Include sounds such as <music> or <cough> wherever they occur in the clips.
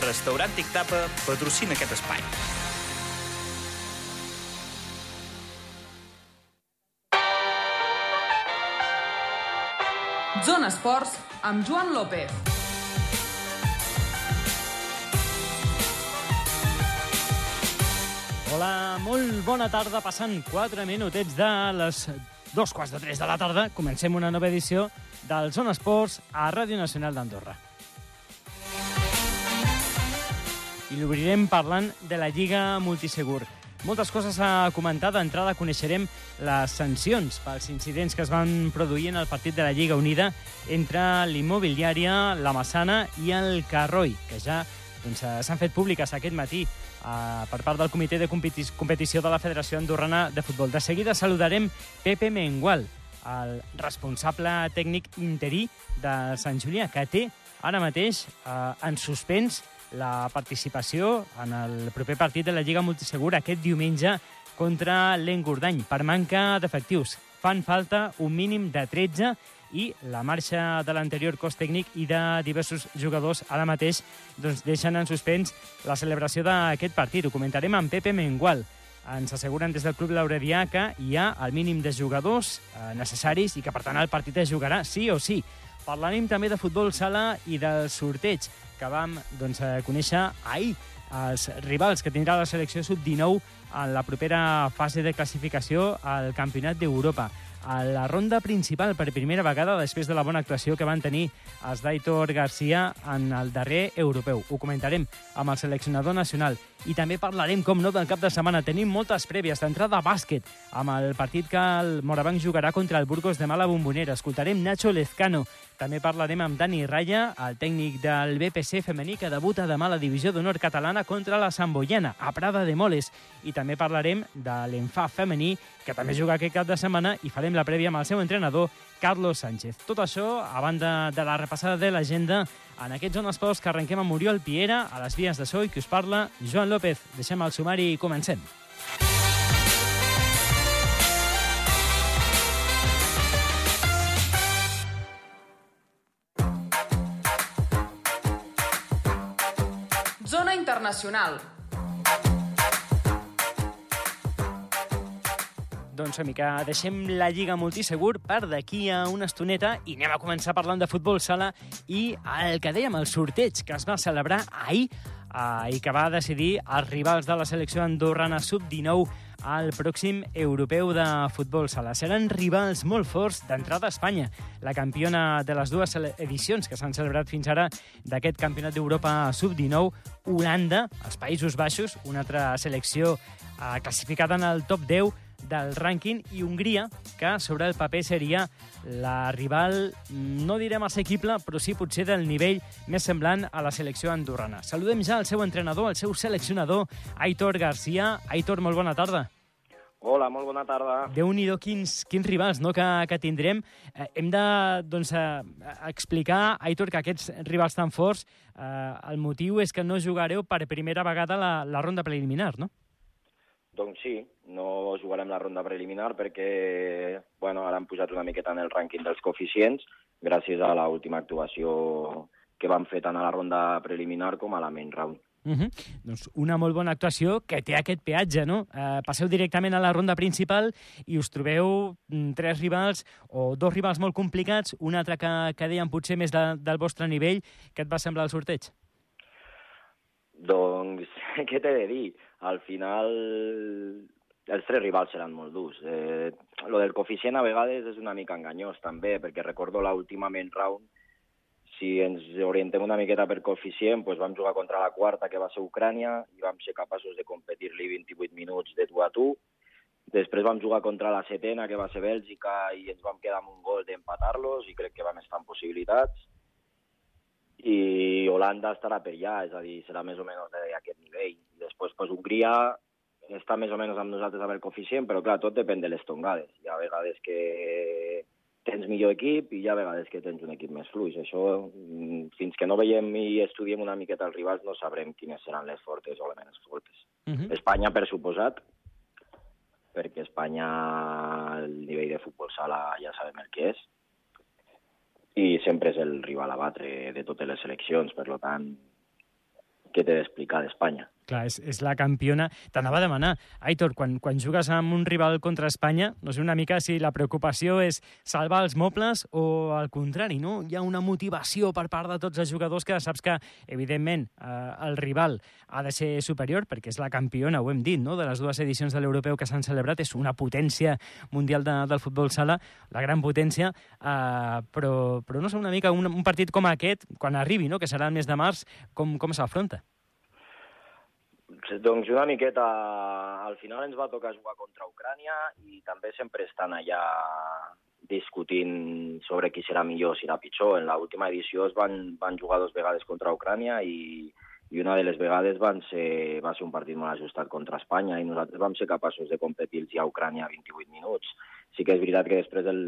Restaurant Tic Tapa patrocina aquest espai. Zona Esports amb Joan López. Hola, molt bona tarda. Passant 4 minutets de les dos quarts de 3 de la tarda. Comencem una nova edició del Zona Esports a Ràdio Nacional d'Andorra. I l'obrirem parlant de la Lliga Multisegur. Moltes coses a comentar. D'entrada coneixerem les sancions pels incidents que es van produir en el partit de la Lliga Unida entre l'Immobiliària, la Massana i el Carroi, que ja doncs, eh, s'han fet públiques aquest matí eh, per part del comitè de competi- competició de la Federació Andorrana de Futbol. De seguida saludarem Pepe Mengual, el responsable tècnic interí de Sant Julià, que té ara mateix eh, en suspens la participació en el proper partit de la Lliga Multisegur aquest diumenge contra l'Engordany per manca d'efectius. Fan falta un mínim de 13 i la marxa de l'anterior cos tècnic i de diversos jugadors ara mateix doncs, deixen en suspens la celebració d'aquest partit. Ho comentarem amb Pepe Mengual. Ens asseguren des del Club Lauredià que hi ha el mínim de jugadors eh, necessaris i que, per tant, el partit es jugarà sí o sí. Parlarem també de futbol sala i del sorteig que vam doncs, eh, conèixer ahir els rivals que tindrà la selecció sub-19 en la propera fase de classificació al Campionat d'Europa. A la ronda principal, per primera vegada, després de la bona actuació que van tenir els d'Aitor Garcia en el darrer europeu. Ho comentarem amb el seleccionador nacional. I també parlarem, com no, del cap de setmana. Tenim moltes prèvies d'entrada a bàsquet, amb el partit que el Morabanc jugarà contra el Burgos de Mala Bombonera. Escoltarem Nacho Lezcano. També parlarem amb Dani Raya, el tècnic del BPC femení que debuta demà a la divisió d'honor catalana contra la Samboyana, a Prada de Moles. I també parlarem de l'Enfa femení, que també juga aquest cap de setmana, i farem la prèvia amb el seu entrenador, Carlos Sánchez. Tot això, a banda de la repassada de l'agenda, en aquest Zona Esports que arrenquem amb Oriol Piera, a les vies de so i que us parla Joan López. Deixem el sumari i comencem. Internacional. Doncs mica deixem la Lliga Multisegur per d'aquí a una estoneta i anem a començar parlant de futbol sala i el que dèiem, el sorteig que es va celebrar ahir eh, i que va decidir els rivals de la selecció andorrana sub-19 al pròxim europeu de futbol sala. Seran rivals molt forts d'entrada a Espanya, la campiona de les dues edicions que s'han celebrat fins ara d'aquest campionat d'Europa sub-19, Holanda, els Països Baixos, una altra selecció eh, classificada en el top 10 del rànquing i Hongria, que sobre el paper seria la rival, no direm assequible, però sí potser del nivell més semblant a la selecció andorrana. Saludem ja el seu entrenador, el seu seleccionador, Aitor Garcia. Aitor, molt bona tarda. Hola, molt bona tarda. Déu-n'hi-do quins, quins rivals no, que, que tindrem. Eh, hem de doncs, eh, explicar, Aitor, que aquests rivals tan forts, eh, el motiu és que no jugareu per primera vegada la, la ronda preliminar, no? Doncs sí, no jugarem la ronda preliminar perquè bueno, ara han posat una miqueta en el rànquing dels coeficients gràcies a l'última actuació que van fer tant a la ronda preliminar com a la main round. Uh -huh. Doncs una molt bona actuació que té aquest peatge, no? Eh, passeu directament a la ronda principal i us trobeu mm, tres rivals o dos rivals molt complicats, un altre que, que deien potser més de, del vostre nivell. Què et va semblar el sorteig? Doncs, <laughs> què t'he de dir? Al final, els tres rivals seran molt durs. Eh, lo del coeficient a vegades és una mica enganyós, també, perquè recordo l'última main round, si ens orientem una miqueta per coeficient, doncs vam jugar contra la quarta, que va ser Ucrània, i vam ser capaços de competir-li 28 minuts de tu a tu. Després vam jugar contra la setena, que va ser Bèlgica, i ens vam quedar amb un gol d'empatar-los, i crec que vam estar en possibilitats. I Holanda estarà per allà, és a dir, serà més o menys d'aquest nivell. I després, pues, Hongria està més o menys amb nosaltres amb el coeficient, però clar, tot depèn de les tongades. Hi ha vegades que tens millor equip i hi ha vegades que tens un equip més fluix. Això, mm, fins que no veiem i estudiem una miqueta els rivals, no sabrem quines seran les fortes o les menys fortes. Uh -huh. Espanya, per suposat, perquè Espanya, el nivell de futbol sala ja sabem el que és, i sempre és el rival a batre de totes les seleccions, per lo tant, què t'he d'explicar d'Espanya. Clar, és, és la campiona. T'anava a demanar, Aitor, quan, quan jugues amb un rival contra Espanya, no sé una mica si la preocupació és salvar els mobles o al contrari, no? Hi ha una motivació per part de tots els jugadors que saps que, evidentment, eh, el rival ha de ser superior perquè és la campiona, ho hem dit, no? de les dues edicions de l'europeu que s'han celebrat, és una potència mundial de, del futbol sala, la gran potència, eh, però, però no sé, una mica un, un partit com aquest, quan arribi, no? que serà el mes de març, com, com s'afronta? Doncs una miqueta, al final ens va tocar jugar contra Ucrània i també sempre estan allà discutint sobre qui serà millor, si serà pitjor. En l'última edició es van, van jugar dues vegades contra Ucrània i, i una de les vegades van ser, va ser un partit molt ajustat contra Espanya i nosaltres vam ser capaços de competir-los a Ucrània 28 minuts. Sí que és veritat que després el,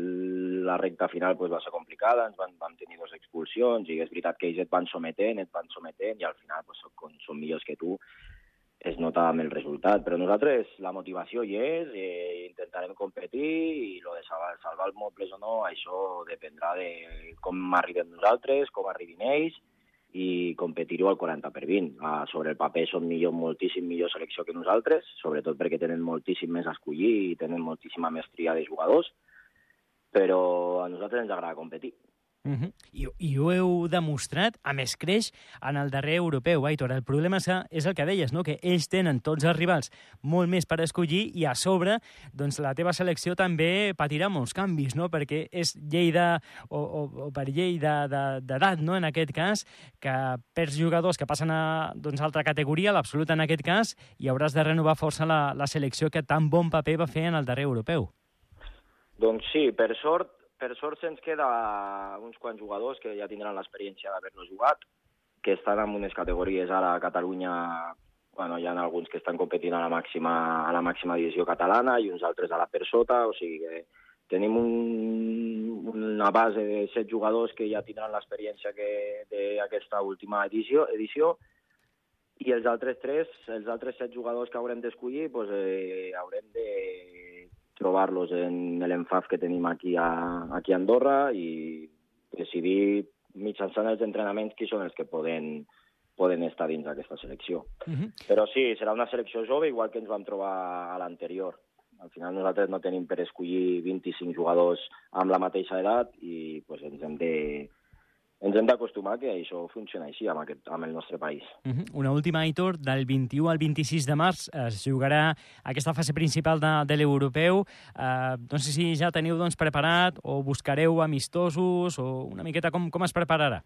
la recta final pues, va ser complicada, ens van, vam tenir dues expulsions i és veritat que ells et van sometent, et van sometent i al final pues, són, són millors que tu es nota amb el resultat, però nosaltres la motivació hi és, eh, intentarem competir i lo de salvar, salvar els mobles o no, això dependrà de com arribem nosaltres, com arribin ells i competir-ho al 40 per 20. Ah, sobre el paper són millor, moltíssim millor selecció que nosaltres, sobretot perquè tenen moltíssim més a escollir i tenen moltíssima mestria de jugadors, però a nosaltres ens agrada competir. Uh -huh. I, I ho heu demostrat a més creix en el darrer europeu, Aitor. El problema és el que deies, no? que ells tenen tots els rivals molt més per escollir i a sobre doncs, la teva selecció també patirà molts canvis, no? perquè és llei de, o, o, o per llei d'edat, de, de, no? en aquest cas, que perds jugadors que passen a doncs, altra categoria, l'absoluta en aquest cas, i hauràs de renovar força la, la selecció que tan bon paper va fer en el darrer europeu. Doncs sí, per sort per sort se'ns queda uns quants jugadors que ja tindran l'experiència d'haver-nos jugat, que estan en unes categories ara a Catalunya, bueno, hi ha alguns que estan competint a la màxima, a la màxima divisió catalana i uns altres a la per sota, o sigui que tenim un, una base de set jugadors que ja tindran l'experiència d'aquesta última edició, edició i els altres tres, els altres set jugadors que haurem d'escollir, pues, eh, haurem de trobar-los en l'enfaf que tenim aquí a, aquí a Andorra i decidir mitjançant els entrenaments qui són els que poden, poden estar dins d'aquesta selecció. Uh mhm. -huh. Però sí, serà una selecció jove, igual que ens vam trobar a l'anterior. Al final nosaltres no tenim per escollir 25 jugadors amb la mateixa edat i pues, ens hem de ens hem d'acostumar que això funciona així amb, aquest, amb el nostre país. Uh -huh. Una última, Aitor, del 21 al 26 de març es jugarà aquesta fase principal de, de l'europeu. Uh, no sé si ja teniu doncs, preparat o buscareu amistosos o una miqueta com, com es prepararà?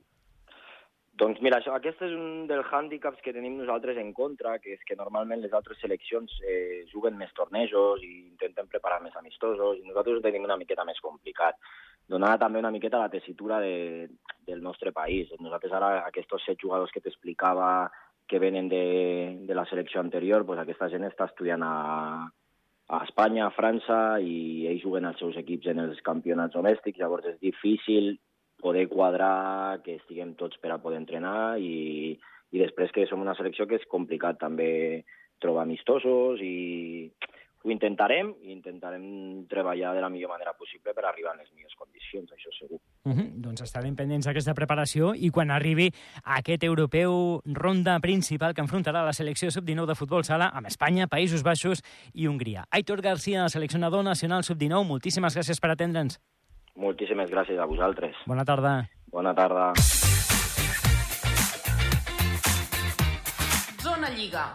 Doncs mira, això, aquest és un dels hàndicaps que tenim nosaltres en contra, que és que normalment les altres seleccions eh, juguen més tornejos i intenten preparar més amistosos, i nosaltres ho tenim una miqueta més complicat donada també una miqueta la tessitura de, del nostre país. Nosaltres ara, aquests set jugadors que t'explicava que venen de, de la selecció anterior, pues aquesta gent està estudiant a, a Espanya, a França, i ells juguen els seus equips en els campionats domèstics, llavors és difícil poder quadrar que estiguem tots per a poder entrenar i, i després que som una selecció que és complicat també trobar amistosos i ho intentarem i intentarem treballar de la millor manera possible per arribar a les millors condicions, això segur. Uh -huh. Doncs estarem pendents d'aquesta preparació i quan arribi aquest europeu ronda principal que enfrontarà la selecció sub-19 de futbol sala amb Espanya, Països Baixos i Hongria. Aitor Garcia, seleccionador nacional sub-19, moltíssimes gràcies per atendre'ns. Moltíssimes gràcies a vosaltres. Bona tarda. Bona tarda. Zona Lliga.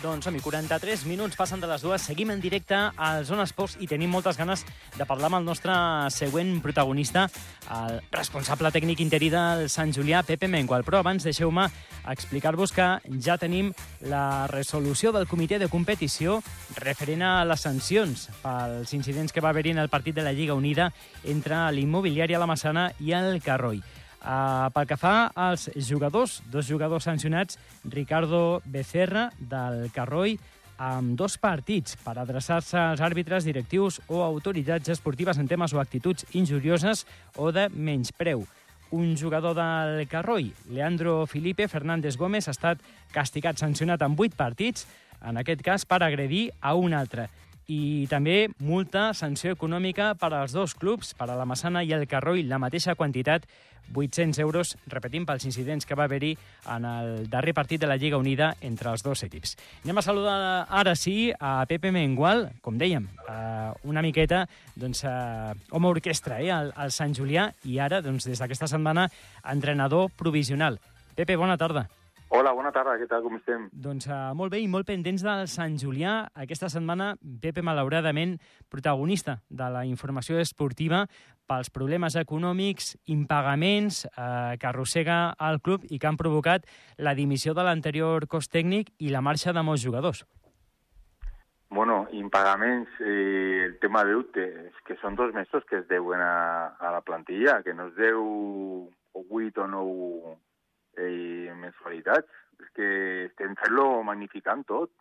Doncs som 43 minuts passen de les dues. Seguim en directe al Zona Esports i tenim moltes ganes de parlar amb el nostre següent protagonista, el responsable tècnic interí del Sant Julià, Pepe Mengual. Però abans deixeu-me explicar-vos que ja tenim la resolució del comitè de competició referent a les sancions pels incidents que va haver-hi en el partit de la Lliga Unida entre l'immobiliària La Massana i el Carroi. Uh, pel que fa als jugadors, dos jugadors sancionats, Ricardo Becerra, del Carroi, amb dos partits per adreçar-se als àrbitres, directius o autoritats esportives en temes o actituds injurioses o de menyspreu. Un jugador del Carroi, Leandro Felipe Fernández Gómez, ha estat castigat, sancionat amb vuit partits, en aquest cas per agredir a un altre i també multa, sanció econòmica per als dos clubs, per a la Massana i el Carroll, la mateixa quantitat, 800 euros, repetim, pels incidents que va haver-hi en el darrer partit de la Lliga Unida entre els dos equips. Anem a saludar ara sí a Pepe Mengual, com dèiem, una miqueta doncs, eh, home orquestra eh, al, al Sant Julià i ara, doncs, des d'aquesta setmana, entrenador provisional. Pepe, bona tarda. Hola, bona tarda, què tal, com estem? Doncs uh, molt bé i molt pendents del Sant Julià. Aquesta setmana, Pepe, malauradament, protagonista de la informació esportiva pels problemes econòmics, impagaments eh, que arrossega el club i que han provocat la dimissió de l'anterior cos tècnic i la marxa de molts jugadors. Bueno, impagaments, eh, el tema deute, és que són dos mesos que es deuen a, a la plantilla, que no es deu 8 o 9 eh, mensualitats. És que estem fent-lo magnificant tot.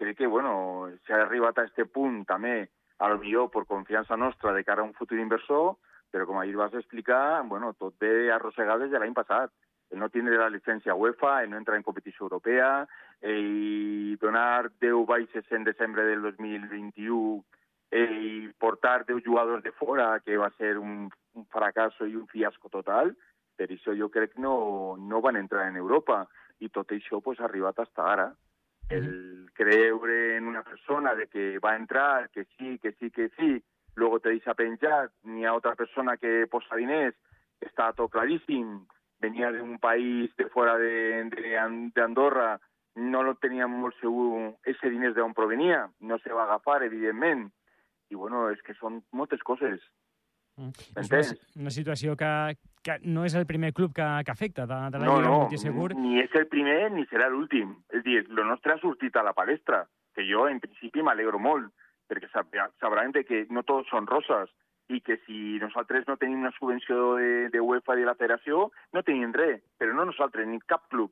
Crec que, bueno, s'ha arribat a este punt també, al millor per confiança nostra de cara a un futur inversor, però com ahir vas explicar, bueno, tot ve arrossegat des de l'any passat. El no tindre la llicència UEFA, el no entrar en competició europea, i donar 10 baixes en desembre del 2021 i portar 10 jugadors de fora, que va ser un, un fracasso i un fiasco total, per això jo crec no, no van entrar en Europa. I tot això pues, ha arribat fins ara. El creure en una persona de que va entrar, que sí, que sí, que sí, luego te deixa penjat, n'hi ha otra persona que posa diners, està tot claríssim, venia d'un país de fora d'Andorra, no lo teníem molt segur ese diners d'on provenia, no se va agafar, evidentment. I bueno, és que són moltes coses. Mm. És una, una situació que, que no és el primer club que, que afecta de, de la no, Lliga no, Multisegur. ni és el primer ni serà l'últim. És dir, el nostre ha sortit a la palestra, que jo en principi m'alegro molt, perquè sabran de que no tots són roses i que si nosaltres no tenim una subvenció de, de UEFA i de la federació, no tenim res, però no nosaltres, ni cap club.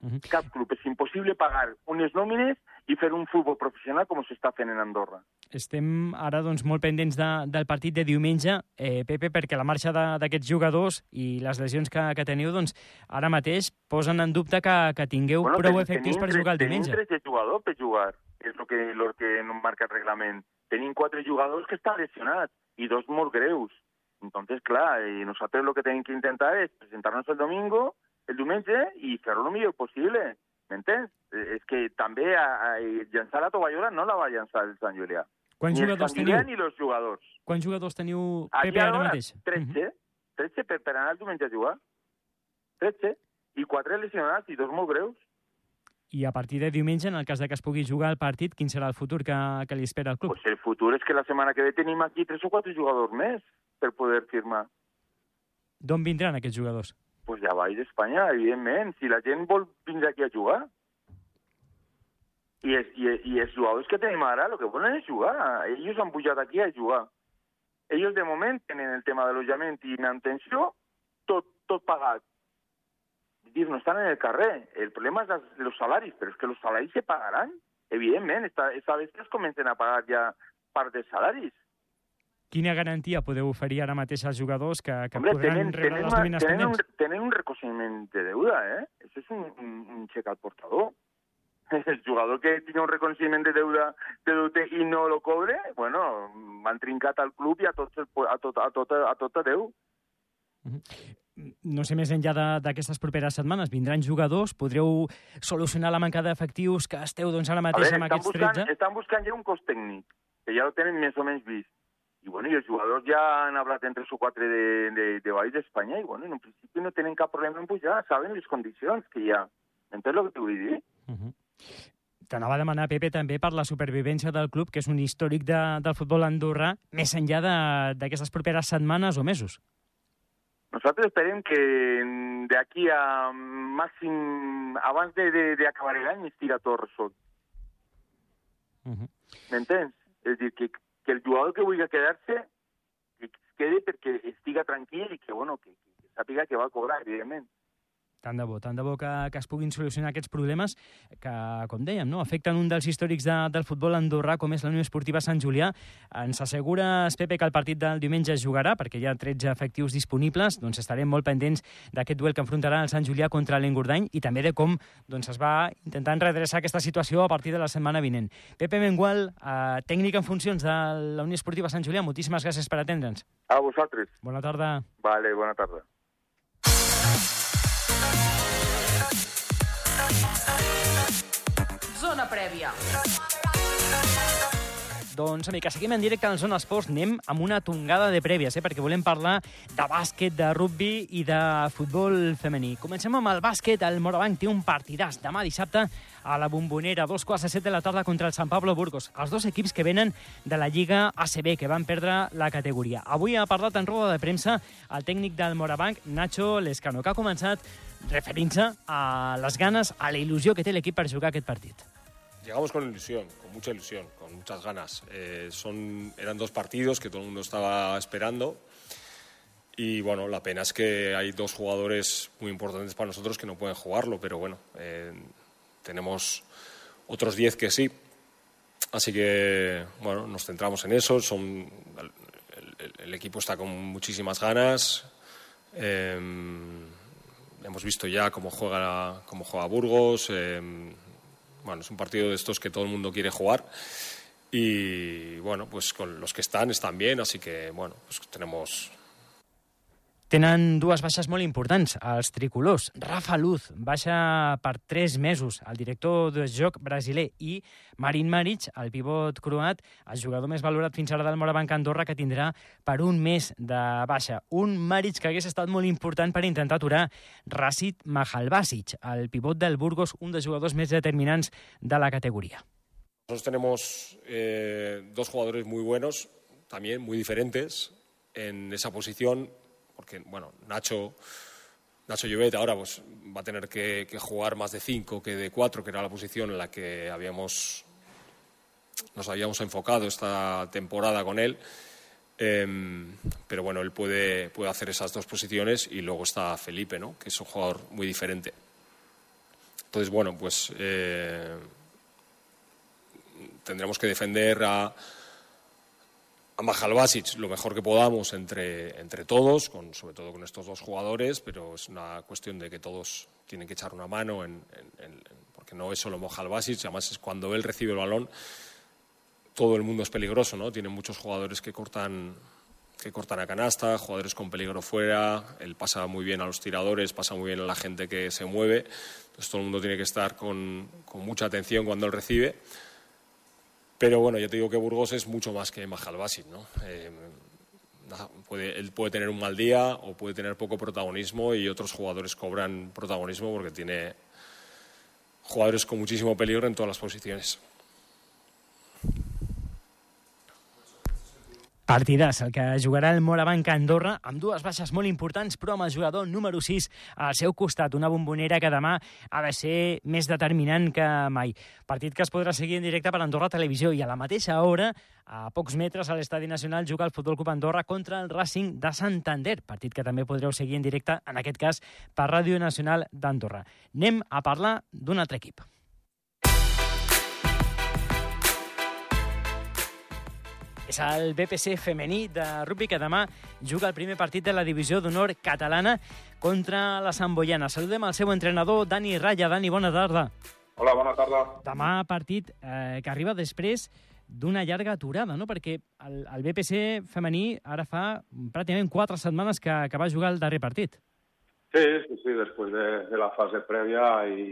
Uh -huh. Cap club. És impossible pagar unes nòmines i fer un futbol professional com s'està fent en Andorra. Estem ara doncs, molt pendents de, del partit de diumenge, eh, Pepe, perquè la marxa d'aquests jugadors i les lesions que, que teniu, doncs, ara mateix posen en dubte que, que tingueu bueno, prou efectius per jugar el diumenge. Tenim 13 jugadors per jugar, és el que, lo que no marca el reglament. Tenim quatre jugadors que estan lesionats i dos molt greus. Entonces, clar, y nosaltres lo que tenim que intentar és presentar-nos el domingo el diumenge i fer-ho el millor possible. M'entens? És que també a, a, llançar la tovallola no la va llançar el Sant Julià. Quants ni jugadors teniu? ni els jugadors. Quants jugadors teniu, Pepe, ara ara, mateix? 13, 13 per, per anar el diumenge a jugar. 13. I 4 lesionats i dos molt greus. I a partir de diumenge, en el cas de que es pugui jugar el partit, quin serà el futur que, que li espera al club? Pues el futur és que la setmana que ve tenim aquí 3 o 4 jugadors més per poder firmar. D'on vindran aquests jugadors? Pues ja baix d'Espanya, evidentment. Si la gent vol aquí a jugar. I, es, i, i els jugadors que tenim ara el que volen és jugar. Ells han pujat aquí a jugar. Ells de moment tenen el tema de l'allotjament i mantenció tot, tot pagat. Dir, no estan en el carrer. El problema és els salaris, però és que els salaris se pagaran. Evidentment, esta, esta vez es a pagar ja part dels salaris. Quina garantia podeu oferir ara mateix als jugadors que, que Hombre, podran tenen, rebre tenen, les nòmines tenen, un, pendents? tenen un reconeixement de deuda, eh? Això és un, un, un xec al portador. <laughs> El jugador que tiene un reconeixement de deuda de deute i no lo cobre, bueno, m'han trincat al club i a tot, a tot, a tot, a tot adeu. No sé, més enllà d'aquestes properes setmanes, vindran jugadors, podreu solucionar la manca d'efectius que esteu doncs, ara mateix veure, amb aquests buscant, 13? estan buscant ja un cos tècnic, que ja ho tenen més o menys vist. I, bueno, i els jugadors ja han hablat entre su quatre de, de, de baix d'Espanya i, bueno, en principi no tenen cap problema en pujar, saben les condicions que hi ha. Entens el que t'ho vull dir? Uh -huh. T'anava a demanar, Pepe, també per la supervivència del club, que és un històric de, del futbol andorrà, més enllà d'aquestes properes setmanes o mesos. Nosaltres esperem que d'aquí a màxim, abans d'acabar l'any, estiga tot resolt. Uh -huh. M'entens? És dir, que, que el jugador que vulgui quedar-se, que quede perquè estiga tranquil i que, bueno, que, que sàpiga que va a cobrar, evidentment. Tant de bo, tant de bo que, que es puguin solucionar aquests problemes que, com dèiem, no, afecten un dels històrics de, del futbol andorrà, com és la Unió Esportiva Sant Julià. Ens assegura Pepe que el partit del diumenge es jugarà, perquè hi ha 13 efectius disponibles, doncs estarem molt pendents d'aquest duel que enfrontarà el Sant Julià contra l'Engordany i també de com doncs, es va intentant redreçar aquesta situació a partir de la setmana vinent. Pepe Mengual, eh, tècnic en funcions de la Unió Esportiva Sant Julià, moltíssimes gràcies per atendre'ns. A vosaltres. Bona tarda. Vale, bona tarda. Zona prèvia. Doncs, amica, seguim en directe al Zona Esports. Anem amb una tongada de prèvies, eh? perquè volem parlar de bàsquet, de rugby i de futbol femení. Comencem amb el bàsquet. El Morabanc té un partidàs demà dissabte a la Bombonera, dos quarts de set de la tarda contra el Sant Pablo Burgos. Els dos equips que venen de la Lliga ACB, que van perdre la categoria. Avui ha parlat en roda de premsa el tècnic del Morabanc, Nacho Lescano, que ha començat referint-se a les ganes, a la il·lusió que té l'equip per jugar aquest partit. Llegamos con ilusión, con mucha ilusión, con muchas ganas. Eh, son, eran dos partidos que todo el mundo estaba esperando. Y bueno, la pena es que hay dos jugadores muy importantes para nosotros que no pueden jugarlo, pero bueno, eh, tenemos otros diez que sí. Así que bueno, nos centramos en eso. Son, el, el- equipo está con muchísimas ganas. Eh, hemos visto ya cómo juega, cómo juega Burgos. eh, bueno, es un partido de estos que todo el mundo quiere jugar. Y bueno, pues con los que están, están bien, así que bueno, pues tenemos, Tenen dues baixes molt importants, els tricolors. Rafa Luz baixa per tres mesos, el director de joc brasiler, i Marin Maric, el pivot croat, el jugador més valorat fins ara del Morabanc Andorra, que tindrà per un mes de baixa. Un Maric que hagués estat molt important per intentar aturar Racid Mahalbasic, el pivot del Burgos, un dels jugadors més determinants de la categoria. nosotros tenemos eh, dos jugadores muy buenos, también muy diferentes en esa posición, porque bueno, Nacho, Nacho Llobet ahora pues, va a tener que, jugar más de cinco que de cuatro, que era la posición en la que habíamos nos habíamos enfocado esta temporada con él. Em, pero bueno, él puede, puede hacer esas dos posiciones y luego está Felipe, ¿no? que es un jugador muy diferente. Entonces, bueno, pues eh, tendremos que defender a, a Mahal lo mejor que podamos entre, entre todos, sobre todo con estos dos jugadores, pero es una cuestión de que todos tienen que echar una mano, porque no es solo Mahal además es cuando él recibe el balón, todo el mundo es peligroso, ¿no? Tienen muchos jugadores que cortan que cortan a canasta, jugadores con peligro fuera, él pasa muy bien a los tiradores, pasa muy bien a la gente que se mueve, entonces todo el mundo tiene que estar con, con mucha atención cuando él recibe. Pero bueno, ya te digo que Burgos es mucho más que Mahal Basic, ¿no? Eh, puede, él puede tener un mal día o puede tener poco protagonismo y otros jugadores cobran protagonismo porque tiene jugadores con muchísimo peligro en todas las posiciones. Partidàs, el que jugarà el Morabanc a Andorra, amb dues baixes molt importants, però amb el jugador número 6 al seu costat, una bombonera que demà ha de ser més determinant que mai. Partit que es podrà seguir en directe per Andorra Televisió i a la mateixa hora, a pocs metres a l'Estadi Nacional, juga el Futbol Club Andorra contra el Racing de Santander, partit que també podreu seguir en directe, en aquest cas, per Ràdio Nacional d'Andorra. Anem a parlar d'un altre equip. És el BPC femení de rugby que demà juga el primer partit de la divisió d'honor catalana contra la Samboyana. Saludem al seu entrenador, Dani Raya. Dani, bona tarda. Hola, bona tarda. Demà partit eh, que arriba després d'una llarga aturada, no? perquè el, el BPC femení ara fa pràcticament quatre setmanes que, que va jugar el darrer partit. Sí, sí, sí, després de, de la fase prèvia i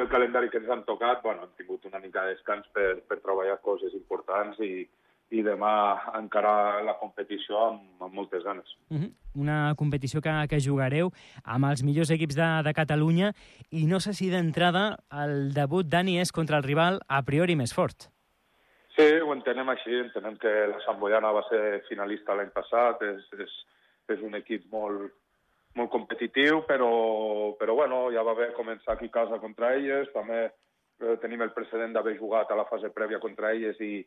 el calendari que ens han tocat, bueno, hem tingut una mica de descans per, per treballar coses importants i, i demà encarar la competició amb, amb moltes ganes. Uh -huh. Una competició que, que jugareu amb els millors equips de, de Catalunya i no sé si d'entrada el debut, Dani, és contra el rival a priori més fort. Sí, ho entenem així, entenem que la Sant Boiana va ser finalista l'any passat, és, és, és un equip molt, molt competitiu, però, però bueno, ja va bé començar aquí a casa contra elles, també eh, tenim el precedent d'haver jugat a la fase prèvia contra elles i,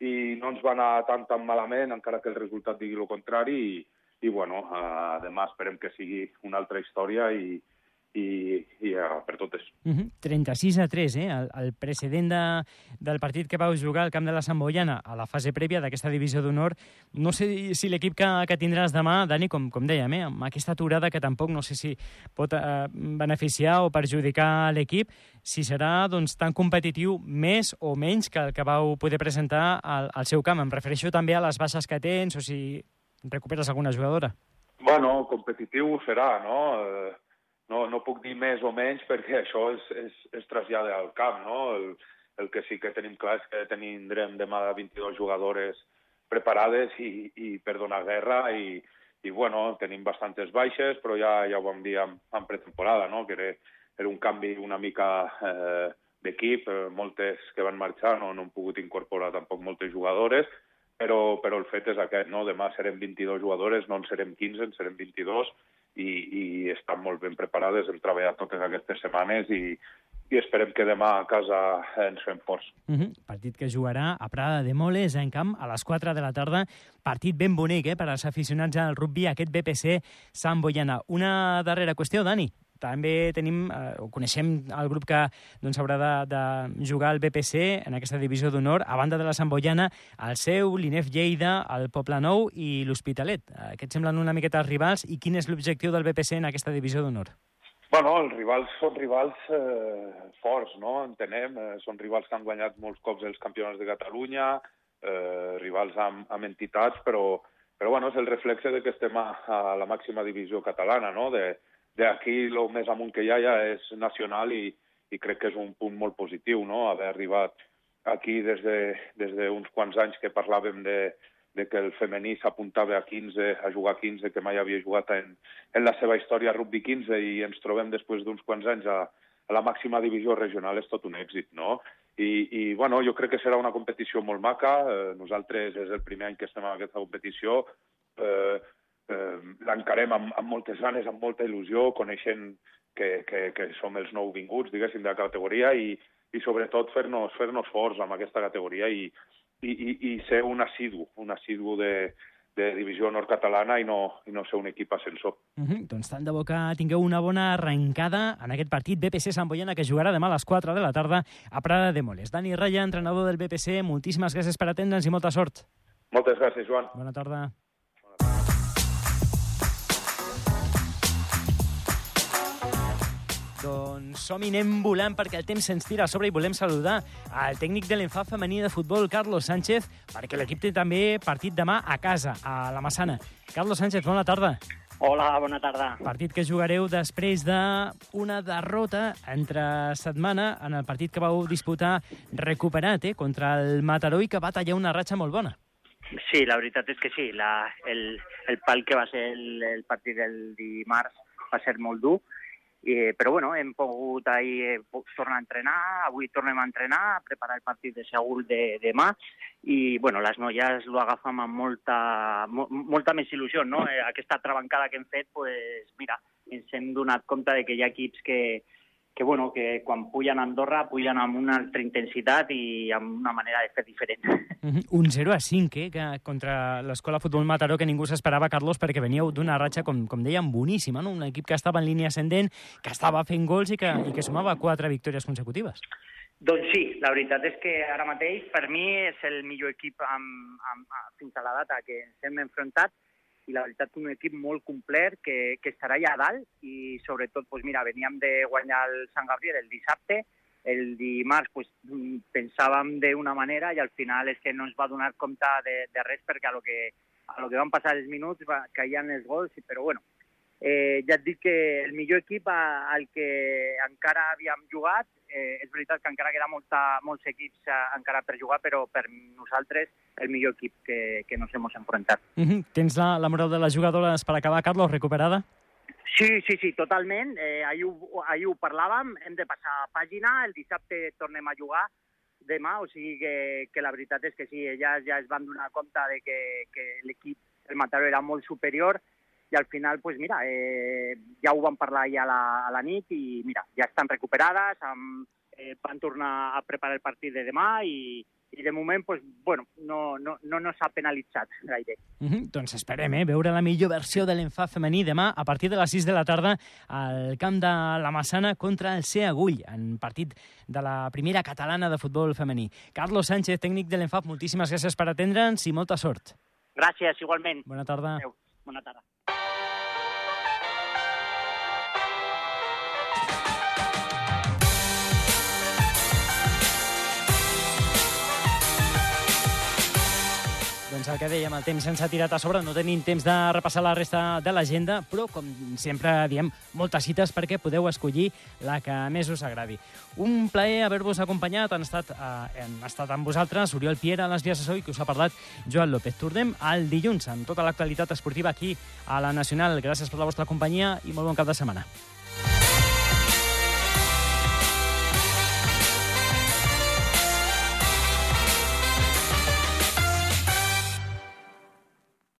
i no ens va anar tan tan malament, encara que el resultat digui el contrari, i, i bueno, uh, demà esperem que sigui una altra història i, i, i ja per totes. Uh -huh. 36 a 3, eh? El, el precedent de, del partit que vau jugar al camp de la Sant Boiana a la fase prèvia d'aquesta divisió d'honor. No sé si l'equip que, que tindràs demà, Dani, com, com dèiem, eh? amb aquesta aturada que tampoc no sé si pot eh, beneficiar o perjudicar l'equip, si serà doncs, tan competitiu més o menys que el que vau poder presentar al, al seu camp. Em refereixo també a les baixes que tens o si recuperes alguna jugadora. Bueno, competitiu serà, no? Eh, no, no puc dir més o menys perquè <laughs> això es, es, es trasllada al camp, no? El, el que sí que tenim clar és que tindrem demà 22 jugadores preparades i, i per donar guerra i, i bueno, tenim bastantes baixes, però ja, ja ho vam dir en, en pretemporada, no? que era, era un canvi una mica eh, d'equip, eh, moltes que van marxar no, no han pogut incorporar tampoc moltes jugadores, però, però el fet és aquest, no? demà serem 22 jugadores, no en serem 15, en serem 22, i, i estan molt ben preparades, hem treballat totes aquestes setmanes i, i esperem que demà a casa ens fem forts. Uh -huh. Partit que jugarà a Prada de Moles, en camp, a les 4 de la tarda. Partit ben bonic eh, per als aficionats al rugby, aquest BPC Sant Boiana. Una darrera qüestió, Dani també tenim, eh, o coneixem el grup que doncs, haurà de, de jugar al BPC en aquesta divisió d'honor, a banda de la Sant Boiana, el seu, l'INEF Lleida, el Poble Nou i l'Hospitalet. Eh, aquests semblen una miqueta els rivals i quin és l'objectiu del BPC en aquesta divisió d'honor? Bueno, els rivals són rivals eh, forts, no? Entenem. Eh, són rivals que han guanyat molts cops els campionats de Catalunya, eh, rivals amb, amb entitats, però, però bueno, és el reflexe de que estem a, a la màxima divisió catalana, no? De, d'aquí el més amunt que hi ha ja és nacional i, i crec que és un punt molt positiu, no?, haver arribat aquí des d'uns de, des de uns quants anys que parlàvem de, de que el femení s'apuntava a 15, a jugar a 15, que mai havia jugat en, en la seva història rugby 15 i ens trobem després d'uns quants anys a, a la màxima divisió regional és tot un èxit, no? I, i bueno, jo crec que serà una competició molt maca. Eh, nosaltres és el primer any que estem en aquesta competició. Eh, eh, l'encarem amb, amb moltes ganes, amb molta il·lusió, coneixent que, que, que som els nou vinguts, diguéssim, de la categoria i, i sobretot fer-nos fer, -nos, forts amb aquesta categoria i, i, i, i ser un assidu, un assidu de, de divisió nord-catalana i, no, i no ser un equip ascensor. Uh -huh. Doncs tant de bo que tingueu una bona arrencada en aquest partit BPC Sant Boiana que jugarà demà a les 4 de la tarda a Prada de Moles. Dani Raya, entrenador del BPC, moltíssimes gràcies per atendre'ns i molta sort. Moltes gràcies, Joan. Bona tarda. Doncs som-hi, anem volant perquè el temps se'ns tira a sobre i volem saludar al tècnic de l'enfà femení de futbol, Carlos Sánchez, perquè l'equip té també partit demà a casa, a la Massana. Carlos Sánchez, bona tarda. Hola, bona tarda. Partit que jugareu després d'una derrota entre setmana en el partit que vau disputar recuperat eh, contra el Mataró i que va tallar una ratxa molt bona. Sí, la veritat és que sí. La, el, el pal que va ser el, el partit del dimarts va ser molt dur Eh, però bueno, hem pogut ahir eh, tornar a entrenar, avui tornem a entrenar, a preparar el partit de segur de demà i bueno, les noies ho agafem amb molta, mo, molta més il·lusió. No? Eh, aquesta travancada que hem fet, pues, mira, ens hem donat compte de que hi ha equips que, que, bueno, que quan pugen a Andorra pugen amb una altra intensitat i amb una manera de fer diferent. <laughs> Mm -hmm. Un 0 a 5, eh, que, contra l'Escola Futbol Mataró, que ningú s'esperava, Carlos, perquè veníeu d'una ratxa, com, com dèiem, boníssima, no? un equip que estava en línia ascendent, que estava fent gols i que, i que sumava quatre victòries consecutives. Doncs sí, la veritat és que ara mateix per mi és el millor equip amb, amb, fins a la data que ens hem enfrontat i la veritat un equip molt complet que, que estarà allà dalt i sobretot, doncs mira, veníem de guanyar el Sant Gabriel el dissabte, el dimarts pues, pensàvem d'una manera i al final és que no ens va donar compte de, de res perquè a lo que, a lo que van passar els minuts va, caien els gols, però bueno, eh, ja et dic que el millor equip al que encara havíem jugat, eh, és veritat que encara queda molta, molts equips eh, encara per jugar, però per nosaltres el millor equip que, que nos hemos enfrontat. Mm -hmm. Tens la, la moral de les jugadores per acabar, Carlos, recuperada? Sí, sí, sí, totalment. Eh, ahir, ho, ahir ho parlàvem, hem de passar pàgina, el dissabte tornem a jugar demà, o sigui que, que la veritat és que sí, elles ja es van donar compte de que, que l'equip, el Mataró, era molt superior, i al final, pues mira, eh, ja ho vam parlar ja a la, a la nit i mira, ja estan recuperades, amb, eh, van tornar a preparar el partit de demà i, i de moment pues, bueno, no, no, no, no s'ha penalitzat gaire. Mm -hmm. Doncs esperem, eh? Veure la millor versió de l'enfat femení demà a partir de les 6 de la tarda al camp de la Massana contra el C. Agull, en partit de la primera catalana de futbol femení. Carlos Sánchez, tècnic de l'enfat, moltíssimes gràcies per atendre'ns i molta sort. Gràcies, igualment. Bona tarda. Adéu. Bona tarda. Doncs el que dèiem, el temps ens ha tirat a sobre, no tenim temps de repassar la resta de l'agenda, però, com sempre diem, moltes cites perquè podeu escollir la que més us agradi. Un plaer haver-vos acompanyat, han estat, eh, han estat amb vosaltres Oriol Piera, a les vies de so, i que us ha parlat Joan López. Tornem al dilluns amb tota l'actualitat esportiva aquí a la Nacional. Gràcies per la vostra companyia i molt bon cap de setmana.